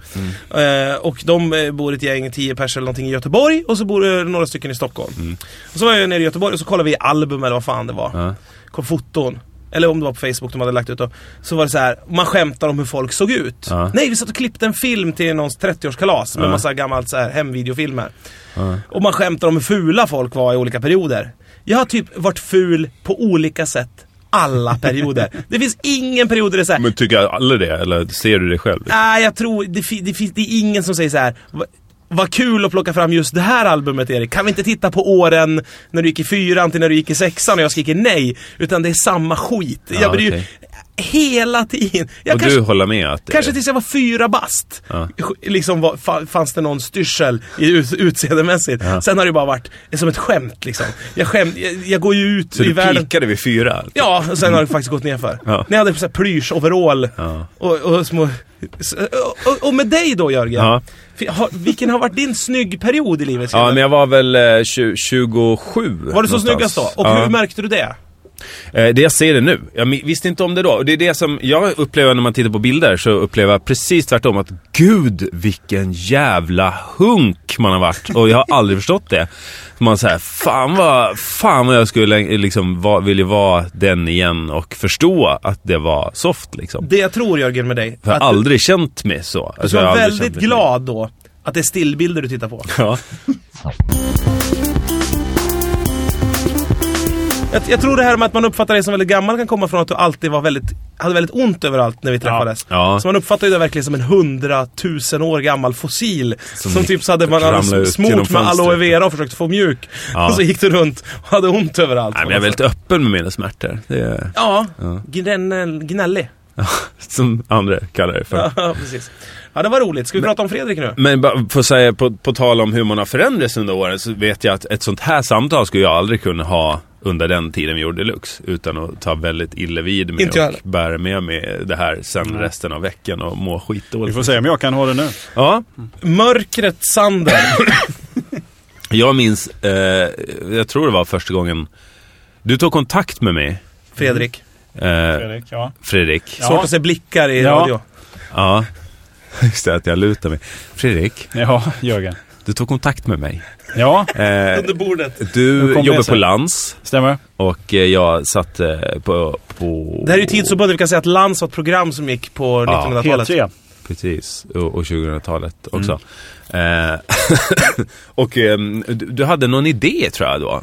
Mm. Eh, och de eh, bor ett gäng, 10 pers eller någonting i Göteborg. Och så bor det några stycken i Stockholm. Och så var jag nere i Göteborg och så kollade vi album eller vad fan det var. Mm. Kom foton. Eller om det var på Facebook de hade lagt ut då. Så var det så här, man skämtar om hur folk såg ut. Ja. Nej, vi satt och klippte en film till någons 30-årskalas med Ja. massa gammalt så här hemvideofilmer. Ja. Och man skämtar om hur fula folk var i olika perioder. Jag har typ varit ful på olika sätt alla perioder. Det finns ingen period där det är så här, Men tycker alla det? Eller ser du det själv? nej jag tror, det, det, finns, det är ingen som säger så här. "Va- Vad kul att plocka fram just det här albumet Erik. Kan vi inte titta på åren när du gick i fyran till när du gick i sexan och jag skriker nej. Utan det är samma skit. Ja, jag blir ju okej. Hela tiden. Jag och kanske, du håller med att det Kanske tills jag var fyra bast. Ja. Liksom var, fa- fanns det någon styrsel i ut, utseendemässigt. Ja. Sen har det bara varit som ett skämt liksom. Jag, skämt, jag, jag går ju ut Så i du världen. pikade vid fyra? alltså? Ja, och sen har det faktiskt gått ner för. Ja. När jag hade så plysch-overall Ja. och, och små... Och, och, med dig då Jörgen. Ja. Har, vilken har varit din snygg period i livet? Ja, men jag var väl eh, tju- 27 var du så någonstans. snyggast då? Och hur märkte du det? Eh, Det jag ser det nu. Jag visste inte om det då. Det är det som jag upplever när man tittar på bilder. Så upplever jag precis tvärtom att gud vilken jävla hunk man har varit. Och jag har aldrig förstått det. Man säger fan vad, fan vad jag skulle liksom vilja vara den igen och förstå att det var soft liksom. Det jag tror Jörgen med dig. För jag har aldrig känt mig så. du Alltså, var jag har aldrig väldigt glad då. att det är stillbilder du tittar på. Ja. Jag, jag tror det här med att man uppfattar dig som väldigt gammal kan komma från att du alltid var väldigt, hade väldigt ont överallt när vi träffades. Ja. Så man uppfattar det verkligen som en hundratusen år gammal fossil. Som, Som typ så hade man smort med aloe vera och försökt få mjuk. Ja. Och så gick du runt och hade ont överallt. Nej, men jag är väldigt öppen med mina smärtor. Är Ja, gnäll- gnällig. som andra kallar det för. Ja, precis. Ja, det var roligt. Ska vi prata om Fredrik nu? Men bara för att säga, på, på tal om hur man har förändrats under åren, så vet jag att ett sånt här samtal skulle jag aldrig kunna ha under den tiden vi gjorde Deluxe. Utan att ta väldigt illa vid jag och bära med mig det här sen resten av veckan och må Vi skitdåligt. får se om jag kan ha det nu. Ja, Mörkret Sander. jag minns, eh, jag tror det var första gången du tog kontakt med mig, Fredrik. eh, Fredrik, ja. Fredrik. Ja. Svårt att se blickar i Ja. radio. Ja, just det, att jag lutar mig. Fredrik, Ja, Jörgen. Du tog kontakt med mig. Ja, Eh, Under bordet. Du jobbar på. Lans stämmer. och eh, jag satt eh, på, på... Det här är ju tidsförbundet. Vi kan säga att Lans var ett program som gick på Ja, 1900-talet. P3. Precis, och, och 2000-talet också. Eh, och ehm, du, du hade någon idé tror jag då.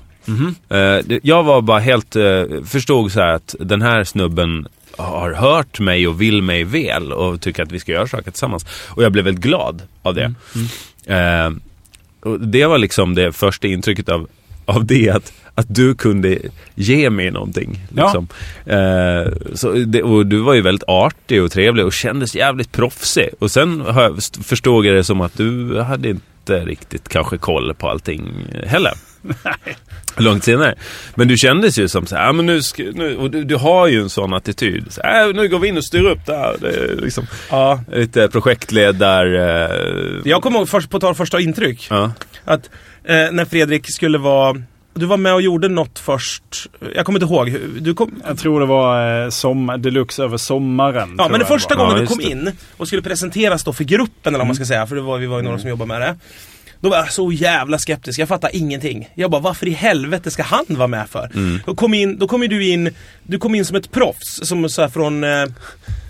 Eh, det- jag var bara helt, eh, förstod så här att den här snubben har hört mig och vill mig väl och tycker att vi ska göra saker tillsammans. Och jag blev väldigt glad av det. Eh, och det var liksom det första intrycket av, av det, att, att du kunde ge mig någonting. Ja. Liksom. Eh, så det, och du var ju väldigt artig och trevlig och kändes jävligt proffsig. Och sen jag, förstod jag det som att du hade inte riktigt kanske koll på allting heller. Långt senare. Men du kändes ju som så här, "Ja, men nu, ska, nu och du, du har ju en sån attityd. Så här, "Äh, nu går vi in och styr upp det här. Det är liksom Ja. lite projektledar... Eh, Jag kommer ihåg, först, på tal första intryck, ja. att eh, när Fredrik skulle vara... Du var med och gjorde något först. Jag kommer inte ihåg. Du kom, Jag tror det var eh, sommar, deluxe över sommaren. Ja, men det jag första gången Ja, du kom just in och skulle presenteras då för gruppen eller vad man ska säga, för det var, vi var ju några som jobbade med det. Då var jag så jävla skeptisk, jag fattar ingenting. Jag bara, varför i helvete ska han vara med för? Då kom, in, då kom du in, du kom in som ett proffs, som så från... Eh,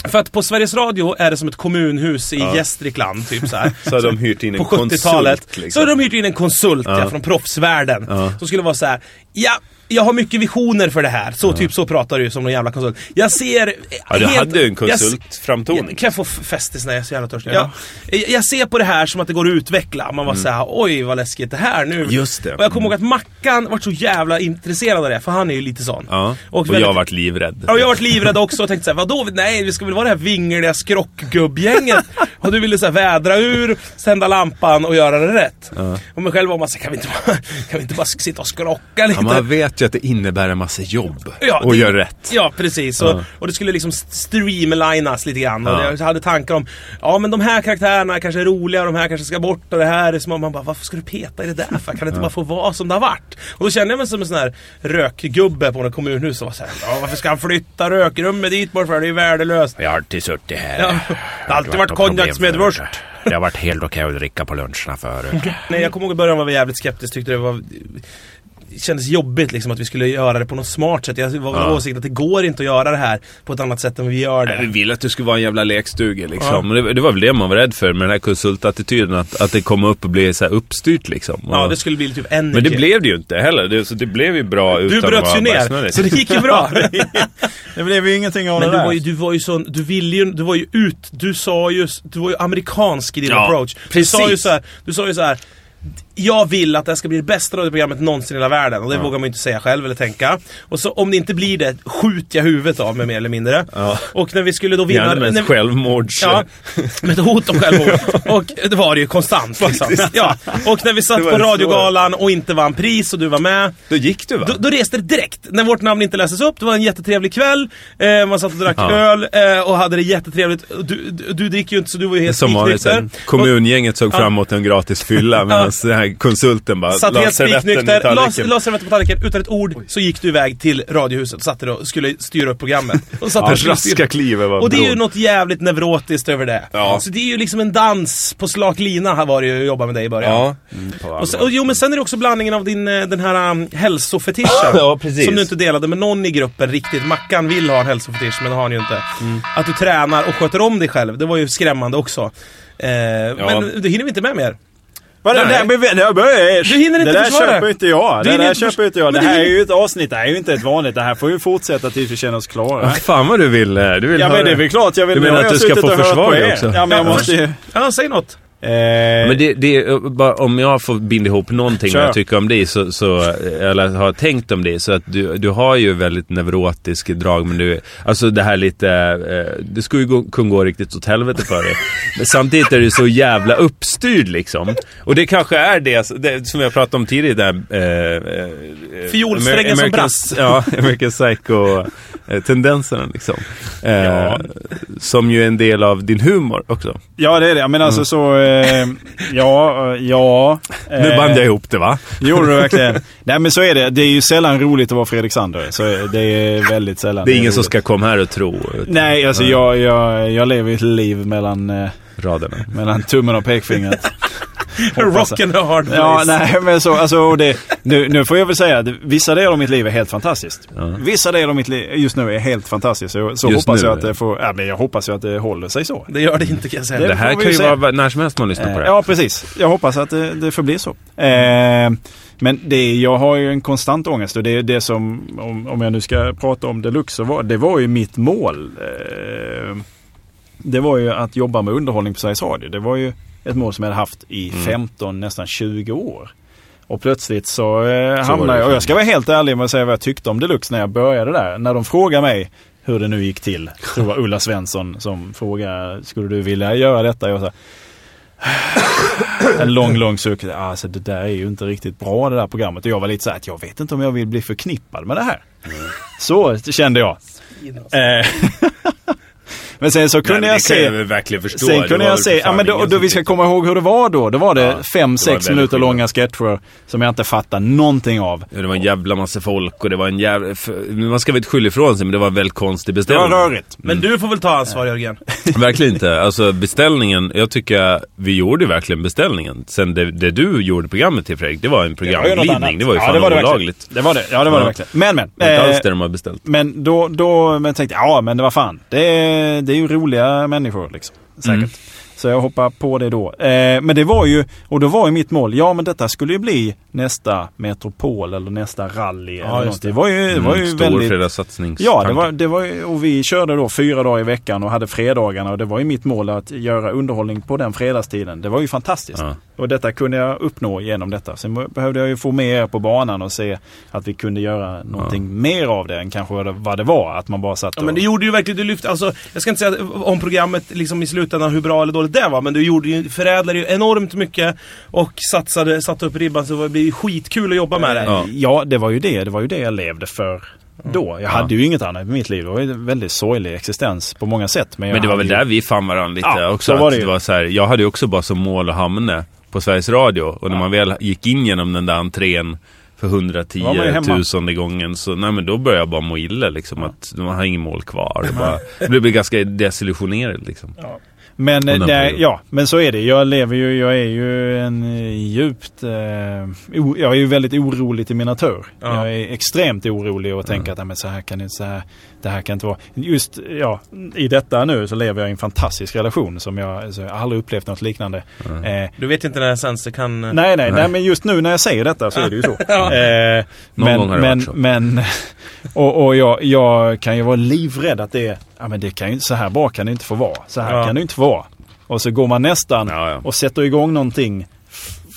för att på Sveriges Radio är det som ett kommunhus i Gästrikland, typ så här. Så hade de hyrt in en på 70-talet. konsult. Liksom. Så hade de hyrt in en konsult ja. från proffsvärlden. Ja. Som skulle vara så här. ja, jag har mycket visioner för det här. Så typ så pratar du som någon jävla konsult. Jag ser... Ja, du helt- hade ju en konsultframtoning. Ja, Kan jag få f- festis när jag är så jävla törstig? Ja. Jag, jag ser på det här som att det går att utveckla. Man var såhär, oj vad läskigt det här nu. Mm. Just det. Och jag kommer ihåg att Mackan var så jävla intresserad av det, för han är ju lite sån. Ja, och, väldigt- jag varit livrädd. Ja, och jag varit livrädd också och tänkte såhär, vadå? Nej, vi ska väl vara det här vingliga skrockgubbgänget. och du ville såhär vädra ur, tända lampan och göra det rätt. Och mig själv var man såhär, kan vi inte bara, kan vi inte bara sitta och skrocka lite? Ja, man vet ju att det innebär en massa jobb Ja, och det- gör rätt. Ja, precis. Ja. Och, och det skulle liksom streamlinas lite grann. Och Ja. jag hade tankar om, ja men de här karaktärerna kanske är roliga, de här kanske ska bort och det här är som man bara, varför ska du peta i det där för? Kan det inte bara få vara som det har varit? Och då kände jag mig som en sån här rökgubbe på något kommunhus och var såhär, ja varför ska han flytta rökrummet dit bort för? Det är ju värdelöst. Jag har alltid suttit här. Ja, det har alltid varit konjaksmedvurst. Det har varit helt okej att dricka på luncherna förut. Nej, jag kommer ihåg i början var vi jävligt skeptisk, tyckte det var kändes jobbigt liksom att vi skulle göra det på något smart sätt. Jag var Ja. åsikt att det går inte att göra det här på ett annat sätt än vi gör det. Vi ville att det skulle vara en jävla lekstuga liksom. Ja. Men Det, det var väl det man var rädd för med den här konsultattityden. Att, att det kom upp och blev så här uppstyrt liksom. Ja, det skulle bli typ en Men det blev det ju inte heller. Det, så det blev ju bra utan Du bröts ju ner, så det gick ju bra. Det blev ju ingenting av Men det du där. var ju, du var ju sån, du ville ju, du var ju ut, du sa ju, du var ju amerikansk i din Ja, approach. Du precis. sa ju så här, du sa ju så här. Jag vill att det här ska bli det bästa radioprogrammet någonsin i hela världen och det vågar man ju inte säga själv eller tänka. Och så om det inte blir det, skjuter jag huvudet av mig mer eller mindre. Ja. Och när vi skulle då vinna... Gärna med ett självmords... Ja, med ett hot om självmord. Och det var det ju konstant liksom. Ja. Och när vi satt på radiogalan och inte vann pris och du var med. Då gick du va? Då, då reste det direkt, när vårt namn inte lästes upp. Det var en jättetrevlig kväll. Eh, man satt och drack Ja. öl eh, och hade det jättetrevligt. Du, du, du dricker ju inte så du var ju helt Som vanligt, kommungänget såg Ja. fram emot en gratis fylla medan den här här konsulten bara Satt la helt servetten i spiknykter, la servetten på tallriken utan ett ord. Så gick du iväg till Radiohuset och satt där och skulle styra upp programmet. Och, satt där och Raska kliv över och det är ju något jävligt neurotiskt över det. Ja. Så det är ju liksom en dans på slak lina här var det ju att jobba med dig i början. Ja. Och, sen, och jo men sen är det också blandningen av din, eh, den här um, hälsofetischen. Ja, precis. Som du inte delade med någon i gruppen riktigt. Mackan vill ha en hälsofetisch men det har han ju inte. Mm. Att du tränar och sköter om dig själv, det var ju skrämmande också. Eh, Men du hinner vi inte med mer. Vad det, Nej. där, men, Du hinner inte det där försvara. köper inte jag. Du Det där köper inte jag. Det här är ju ett avsnitt. Det här är ju inte ett vanligt. Det här får ju fortsätta tills vi känner oss klara. Fan vad du vill, eh, du vill Ja men det är väl klart jag vill... Du menar att du ska få försvara dig också? Ja men jag Ja, måste ju... Ja, säg något. Eh, Men det, det bara om jag får binda ihop någonting Kör. jag tycker om dig, så, så, eller har tänkt om dig, så att du, du har ju väldigt neurotisk drag, men du, alltså det här lite, eh, det skulle ju gå, kunna gå riktigt åt helvete för dig. Men samtidigt är du så jävla uppstyrd liksom. Och det kanske är det, det som jag pratade om tidigare, där, eh, eh, Fiolsträngen som American- brast. Ja, American Psycho-tendenserna liksom. Eh, Ja. Som ju är en del av din humor också. ja det är det. Men alltså så... Eh, ja, eh, ja. Nu eh, band jag ihop det va? Gjorde du verkligen? Nej men så är det. Det är ju sällan roligt att vara Fredrik Sander. Så det är väldigt sällan. Det är ingen som roligt. ska komma här och tro. Nej, alltså jag, jag, jag lever ett liv mellan, Raderna. mellan tummen och pekfingret. Rock and a hard place. Ja, nej men så, alltså det, nu, nu får jag väl säga att vissa delar av mitt liv är helt fantastiskt. Ja. Vissa delar av mitt liv just nu är helt fantastiskt. Så, så Just hoppas nu, jag att det får, ja men jag hoppas ju att det håller sig så. Det gör det inte kan jag säga. Det- Det här kan ju se. vara när som helst man lyssnar på Eh, det. Ja, precis. Jag hoppas att det, det får bli så. Eh, men det, jag har ju en konstant ångest och det är det som, om, om jag nu ska prata om deluxe, så var, det var ju mitt mål. Eh, det var ju att jobba med underhållning på Sveriges Radio. Det var ju ett mål som jag hade haft i Mm. 15, nästan 20 år. Och plötsligt så, eh, Så hamnade det jag, och jag ska vara helt ärlig med att säga vad jag tyckte om Deluxe när jag började där. När de frågade mig hur det nu gick till. Så var Ulla Svensson som frågade, skulle du vilja göra detta? Jag sa, en lång, lång suck. Alltså det där är ju inte riktigt bra det där programmet. Och jag var lite så här att jag vet inte om jag vill bli förknippad med det här. Så kände jag. Men sen så kunde Nej, jag det se... jag verkligen förstå. Sen Det kunde var jag se, ja men då, då vi ska komma ihåg hur det var då. Då var det Ja, det fem, var sex minuter skillnad. långa sketcher som jag inte fattar någonting av. Ja, det var en jävla massa folk och det var en jävla... Man ska väl inte skylla ifrån sig, men det var en väldigt konstig Det beställning. var rörigt. Men du får väl ta ansvar Jörgen. Verkligen inte. Alltså beställningen, jag tycker vi gjorde verkligen beställningen. Sen det, det du gjorde programmet till Fredrik, det var en Det var programglidning. Det var ju Ja, fan det var det verkligen. olagligt. Det var det. Ja, det var Ja. det verkligen. Men, men. Det var inte eh, alls det de har beställt. Men då, då men tänkte jag, ja men det var fan. Det, det är ju roliga människor liksom. Säkert. Mm. Så jag hoppar på det då. Eh, men det var ju, och då var ju mitt mål, ja men detta skulle ju bli nästa Metropol eller nästa rally. eller just något. det. det var ju, det var ju Mm, stor väldigt... fredagssatsnings Ja, det var, det var, ju- och vi körde då fyra dagar i veckan och hade fredagarna och det var ju mitt mål att göra underhållning på den fredagstiden. Det var ju fantastiskt. Ja. Och detta kunde jag uppnå genom detta. Sen behövde jag ju få med er på banan och se att vi kunde göra någonting mer av det än kanske vad det, var. Att man bara satt Ja, och... men det gjorde ju verkligen, du lyfte, alltså, jag ska inte säga om programmet liksom i slutändan hur bra eller dåligt det var, men du gjorde ju, förädlade ju enormt mycket och satsade, satte upp ribban så det blev skitkul att jobba med det. Ja. Ja, det var ju det. Det var ju det jag levde för då. Jag hade ju inget annat i mitt liv. Det var en väldigt sorglig existens på många sätt. Men, jag Men det var väl ju... där vi fann varandra lite Ja, också. så var det ju. det var så här, jag hade ju också bara som mål att hamna på Sveriges Radio. Och när man väl gick in genom den där entrén för var man ju 110 hemma. tusende gången så nej men då började jag bara må illa liksom. Att man har ingen mål kvar. Det, bara, det blev ganska desillusionerad liksom. Men, nej, ja, men så är det. Jag lever ju, jag är ju en eh, djupt, eh, o, jag är ju väldigt orolig till min natur. Ja. Jag är extremt orolig och tänker att nej, men så här kan det, så här, det här kan inte vara. Just ja, i detta nu så lever jag i en fantastisk relation som jag, alltså, jag har aldrig upplevt något liknande. Eh, Du vet inte när det kan... Nej, nej, nej, Nej. men just nu när jag säger detta så är det ju så. Ja. Eh, Någon men, gång har det men, varit så. men, och, och jag, jag kan ju vara livrädd att det, ja men det kan ju, så här bra kan det inte få vara. Så här Ja. kan det inte få vara. Och så går man nästan Ja, ja. och sätter igång någonting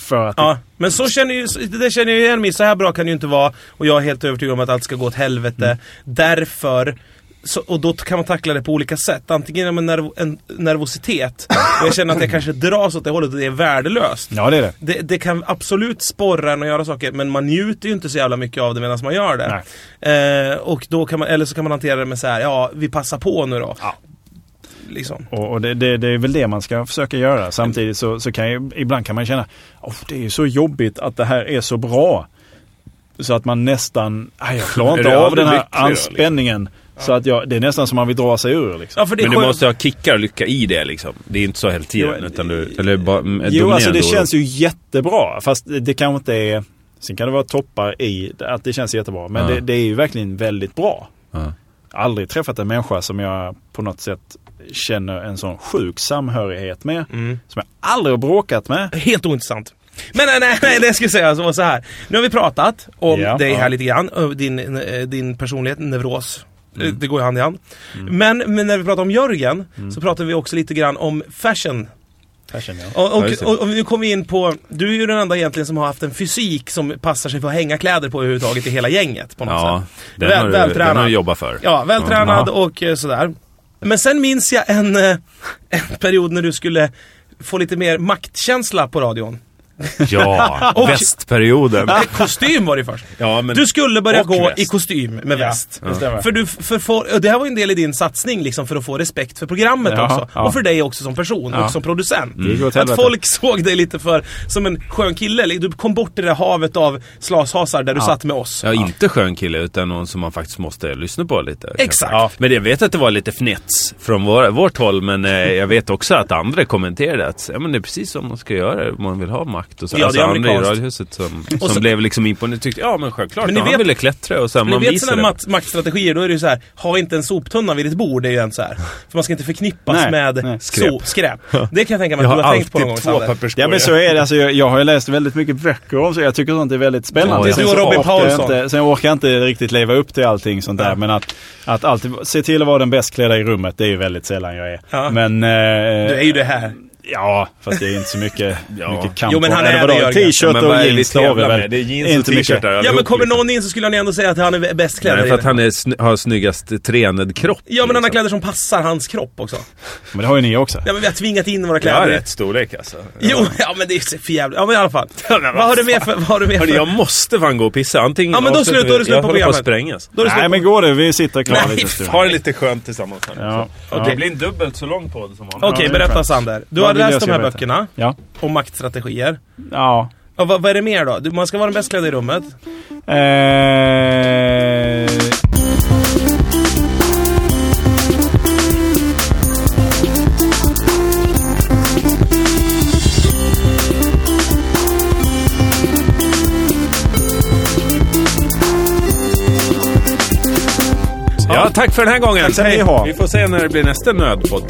för att... Ja, men så känner ju, det känner jag igen mig Så här bra kan det ju inte vara. Och jag är helt övertygad om att allt ska gå åt helvete. Mm. Därför så, och då kan man tackla det på olika sätt. Antingen med nerv, en nervositet. Och jag känner att jag kanske dras åt det hållet och det är värdelöst. Ja, det är det. Det, det kan absolut sporra en att göra saker, men man njuter ju inte så jävla mycket av det medan man gör det. Eh, och då kan man, eller så kan man hantera det med så här, ja, vi passar på nu då. Ja. Liksom. Och, och det, det, det är väl det man ska försöka göra. Samtidigt så, så kan ju, ibland kan man känna oh, det är ju så jobbigt att det här är så bra. Så att man nästan, jag klarar inte av den här då, liksom? anspänningen. Så att jag, det är nästan som man vill dra sig ur. Liksom. Ja, för det är Men du måste ha kickar och lycka i det liksom. Det är inte så hela tiden. Jo, utan du, eller bara, mm, Jo, alltså det oro. känns ju jättebra. Fast det kanske inte är... Sen kan det vara toppar i att det känns jättebra. Men Ja. det, det är ju verkligen väldigt bra. Ja. Aldrig träffat en människa som jag på något sätt känner en sån sjuk samhörighet med. Mm. Som jag aldrig har bråkat med. Helt ointressant. Men nej, nej, nej, det skulle säga var så här. Nu har vi pratat om Ja, dig här ja. lite grann. Din, eh, din personlighet, nevros. Mm. Det går ju hand i hand. Men, men när vi pratar om Jörgen så pratar vi också lite grann om fashion. Fashion, ja. Och, Ja, och, det. och, och nu kommer vi in på, du är ju den enda egentligen som har haft en fysik som passar sig för att hänga kläder på överhuvudtaget i hela gänget på något Ja, sätt. den, Väl- har du, den vältränad. har du jobbat för. Ja, vältränad Ja. och eh, sådär. Men sen minns jag en, eh, en period när du skulle få lite mer maktkänsla på radion. Ja, Och- västperioden. Eh, Kostym var det först. Ja, men, Du skulle börja och gå väst. i kostym med väst. det stämmer. För du, för, för, och det här var ju en del i din satsning liksom för att få respekt för programmet Ja, också. ja. Och för dig också som person Ja. och som producent. Det går åt Att helvete. folk såg dig lite för som en skön kille. Du kom bort i det där havet av slashasar där du Ja. satt med oss. Ja, inte skön kille utan någon som man faktiskt måste lyssna på lite. kanske. Exakt. Ja, men jag vet att det var lite fnets från vår, vårt håll men eh, jag vet också att andra kommenterade att ja, men det är precis som man ska göra om man vill ha makt och så. Ja, det är alltså andra i amerikanskt. som, Och som så- blev liksom imponerade. Tyckte ja men självklart, Men ni han vet- ville klättra och sen Men man ni vet visade sådana det. maktstrategier, då är det ju så här. ha inte en soptunna vid ditt bord, det är ju en så här. För man ska inte förknippas Nej, med nej. skräp. So, skräp. Det kan jag tänka mig Jag att du har har tänkt på någon gång alltid två papperskorgar. Ja men så är det. Alltså, jag, jag har ju läst väldigt mycket böcker om så jag tycker sånt är väldigt spännande. Ja, Sen du och så Robin orkar jag Paulsson. Inte, sen orkar jag inte riktigt leva upp till allting sånt där. Men att, att alltid se till att vara den bäst klädda i rummet, det är ju väldigt sällan jag är. Ja. Men... Eh, Du är ju det här. Ja, fast det är inte så mycket, Ja. mycket kamp Jo, men han är vadå? T-shirt men vad och är jeans, det har vi väl. med? Det är jeans Inte och mycket. t-shirtar Ja men kommer någon in så skulle han ändå säga att han är bäst klädd Nej, där för att han är sny- har snyggast tränad kropp. Ja men han har liksom. kläder som passar hans kropp också. Men det har ju ni också. Ja men vi har tvingat in våra Jag har kläder. rätt storlek alltså. Jo, ja men det är för jävligt. Ja men i alla fall. vad har du med för... Vad har du med för... jag måste fan gå och pissa. Antingen Ja, men då slut- är det slut jag på håller på att programmet. sprängas. Nej men går det, vi sitter kvar lite. Ha det lite skönt tillsammans. Ja. Det blir en dubbelt så lång podd som vanligt. Okej, Ja, berätta. Sander. Du har läst de här böckerna Ja. om maktstrategier. Ja. Och vad, vad är det mer då? Du, man ska vara den bäst klädda i rummet. Eh... tack för den här gången. Tack ska. Vi får se när det blir nästa nödpodd.